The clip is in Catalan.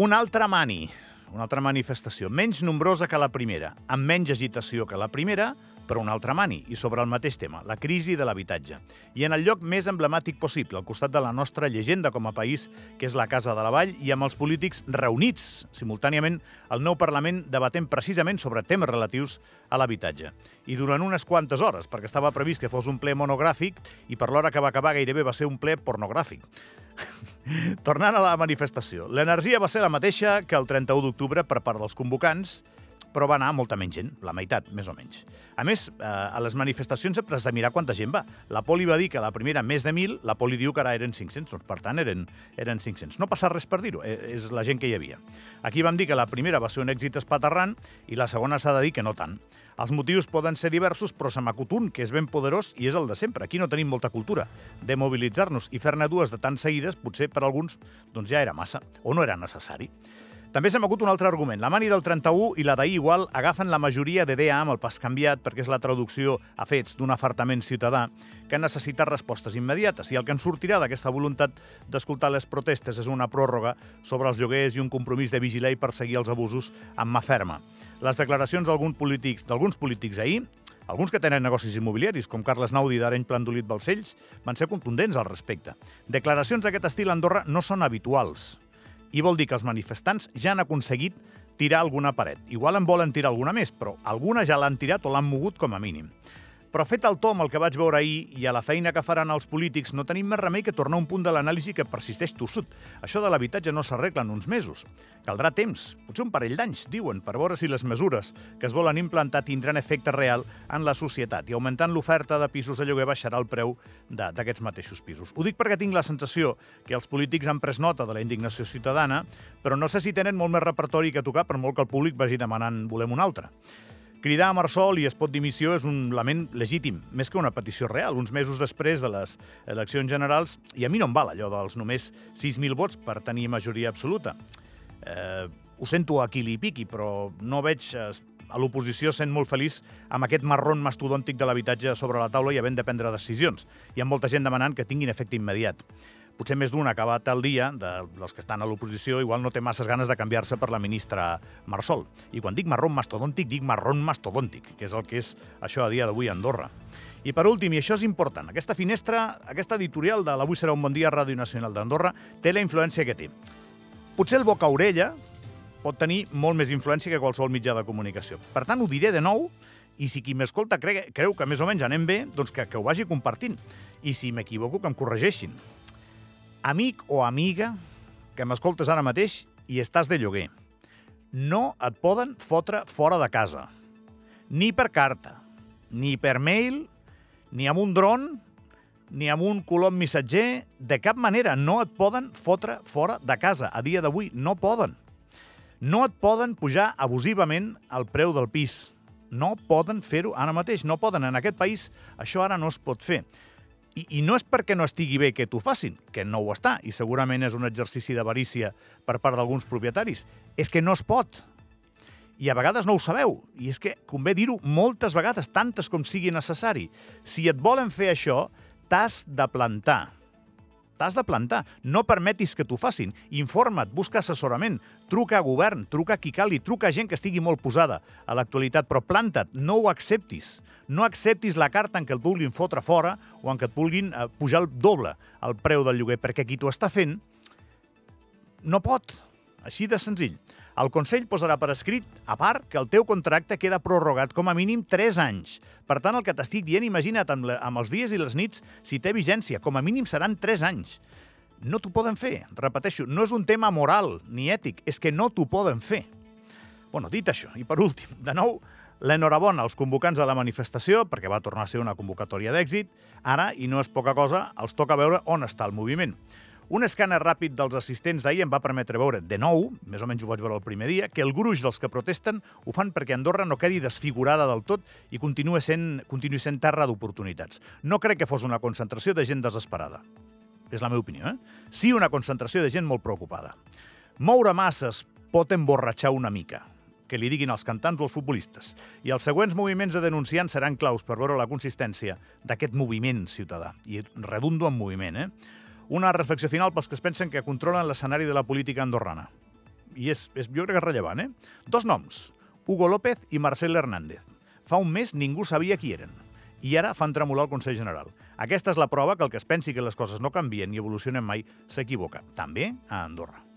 Un altre mani, una altra manifestació, menys nombrosa que la primera, amb menys agitació que la primera, però un altre mani, i sobre el mateix tema, la crisi de l'habitatge. I en el lloc més emblemàtic possible, al costat de la nostra llegenda com a país, que és la Casa de la Vall, i amb els polítics reunits simultàniament al nou Parlament debatent precisament sobre temes relatius a l'habitatge. I durant unes quantes hores, perquè estava previst que fos un ple monogràfic i per l'hora que va acabar gairebé va ser un ple pornogràfic. Tornant a la manifestació, l'energia va ser la mateixa que el 31 d'octubre per part dels convocants, però va anar molta menys gent, la meitat, més o menys. A més, eh, a les manifestacions sempre has de mirar quanta gent va. La Poli va dir que la primera més de 1.000, la Poli diu que ara eren 500, doncs per tant eren, eren 500. No passa res per dir-ho, eh, és la gent que hi havia. Aquí vam dir que la primera va ser un èxit espaterrant i la segona s'ha de dir que no tant. Els motius poden ser diversos, però se m'acut un, que és ben poderós i és el de sempre. Aquí no tenim molta cultura. De mobilitzar-nos i fer-ne dues de tan seguides, potser per alguns doncs ja era massa, o no era necessari. També s'ha m'acut un altre argument. La mani del 31 i la d'ahir igual agafen la majoria d'idea amb el pas canviat perquè és la traducció a fets d'un afartament ciutadà que necessita respostes immediates. I el que en sortirà d'aquesta voluntat d'escoltar les protestes és una pròrroga sobre els lloguers i un compromís de vigilar i perseguir els abusos amb mà ferma. Les declaracions d'alguns polítics d'alguns polítics ahir alguns que tenen negocis immobiliaris, com Carles Naudi d'Areny Plandolit Balcells, van ser contundents al respecte. Declaracions d'aquest estil a Andorra no són habituals i vol dir que els manifestants ja han aconseguit tirar alguna paret. Igual en volen tirar alguna més, però alguna ja l'han tirat o l'han mogut com a mínim. Però fet el tom el que vaig veure ahir i a la feina que faran els polítics, no tenim més remei que tornar a un punt de l'anàlisi que persisteix tossut. Això de l'habitatge no s'arregla en uns mesos. Caldrà temps, potser un parell d'anys, diuen, per veure si les mesures que es volen implantar tindran efecte real en la societat i augmentant l'oferta de pisos de lloguer baixarà el preu d'aquests mateixos pisos. Ho dic perquè tinc la sensació que els polítics han pres nota de la indignació ciutadana, però no sé si tenen molt més repertori que tocar per molt que el públic vagi demanant volem un altre. Cridar a Marsol i es pot dimissió és un lament legítim, més que una petició real, uns mesos després de les eleccions generals, i a mi no em val allò dels només 6.000 vots per tenir majoria absoluta. Eh, ho sento a qui li piqui, però no veig eh, a l'oposició sent molt feliç amb aquest marron mastodòntic de l'habitatge sobre la taula i havent de prendre decisions. Hi ha molta gent demanant que tinguin efecte immediat potser més d'un acabat el dia, de, dels que estan a l'oposició, igual no té masses ganes de canviar-se per la ministra Marsol. I quan dic marrón mastodòntic, dic marrón mastodòntic, que és el que és això a dia d'avui a Andorra. I per últim, i això és important, aquesta finestra, aquesta editorial de l'Avui serà un bon dia Ràdio Nacional d'Andorra té la influència que té. Potser el boca-orella pot tenir molt més influència que qualsevol mitjà de comunicació. Per tant, ho diré de nou, i si qui m'escolta creu, creu que més o menys anem bé, doncs que, que ho vagi compartint. I si m'equivoco, que em corregeixin amic o amiga que m'escoltes ara mateix i estàs de lloguer. No et poden fotre fora de casa. Ni per carta, ni per mail, ni amb un dron, ni amb un colom missatger. De cap manera no et poden fotre fora de casa. A dia d'avui no poden. No et poden pujar abusivament el preu del pis. No poden fer-ho ara mateix. No poden. En aquest país això ara no es pot fer. I, I no és perquè no estigui bé que t'ho facin, que no ho està, i segurament és un exercici d'avarícia per part d'alguns propietaris. És que no es pot. I a vegades no ho sabeu. I és que convé dir-ho moltes vegades, tantes com sigui necessari. Si et volen fer això, t'has de plantar. T'has de plantar. No permetis que t'ho facin. Informa't, busca assessorament, truca a govern, truca a qui cali, truca a gent que estigui molt posada a l'actualitat, però planta't, no ho acceptis no acceptis la carta en què et vulguin fotre fora o en què et vulguin eh, pujar el doble el preu del lloguer, perquè qui t'ho està fent no pot. Així de senzill. El Consell posarà per escrit, a part, que el teu contracte queda prorrogat com a mínim 3 anys. Per tant, el que t'estic dient, imagina't amb, la, amb els dies i les nits si té vigència. Com a mínim seran 3 anys. No t'ho poden fer. Repeteixo, no és un tema moral ni ètic, és que no t'ho poden fer. Bueno, dit això, i per últim, de nou, L'enhorabona als convocants de la manifestació, perquè va tornar a ser una convocatòria d'èxit. Ara, i no és poca cosa, els toca veure on està el moviment. Un escàner ràpid dels assistents d'ahir em va permetre veure, de nou, més o menys ho vaig veure el primer dia, que el gruix dels que protesten ho fan perquè Andorra no quedi desfigurada del tot i continuï sent, continuï sent terra d'oportunitats. No crec que fos una concentració de gent desesperada. És la meva opinió, eh? Sí una concentració de gent molt preocupada. Moure masses pot emborratxar una mica que li diguin els cantants o els futbolistes. I els següents moviments de denunciants seran claus per veure la consistència d'aquest moviment ciutadà. I redundo en moviment, eh? Una reflexió final pels que es pensen que controlen l'escenari de la política andorrana. i és, és, jo crec que és rellevant, eh? Dos noms, Hugo López i Marcel Hernández. Fa un mes ningú sabia qui eren i ara fan tremolar el Consell General. Aquesta és la prova que el que es pensi que les coses no canvien i evolucionen mai s'equivoca, també a Andorra.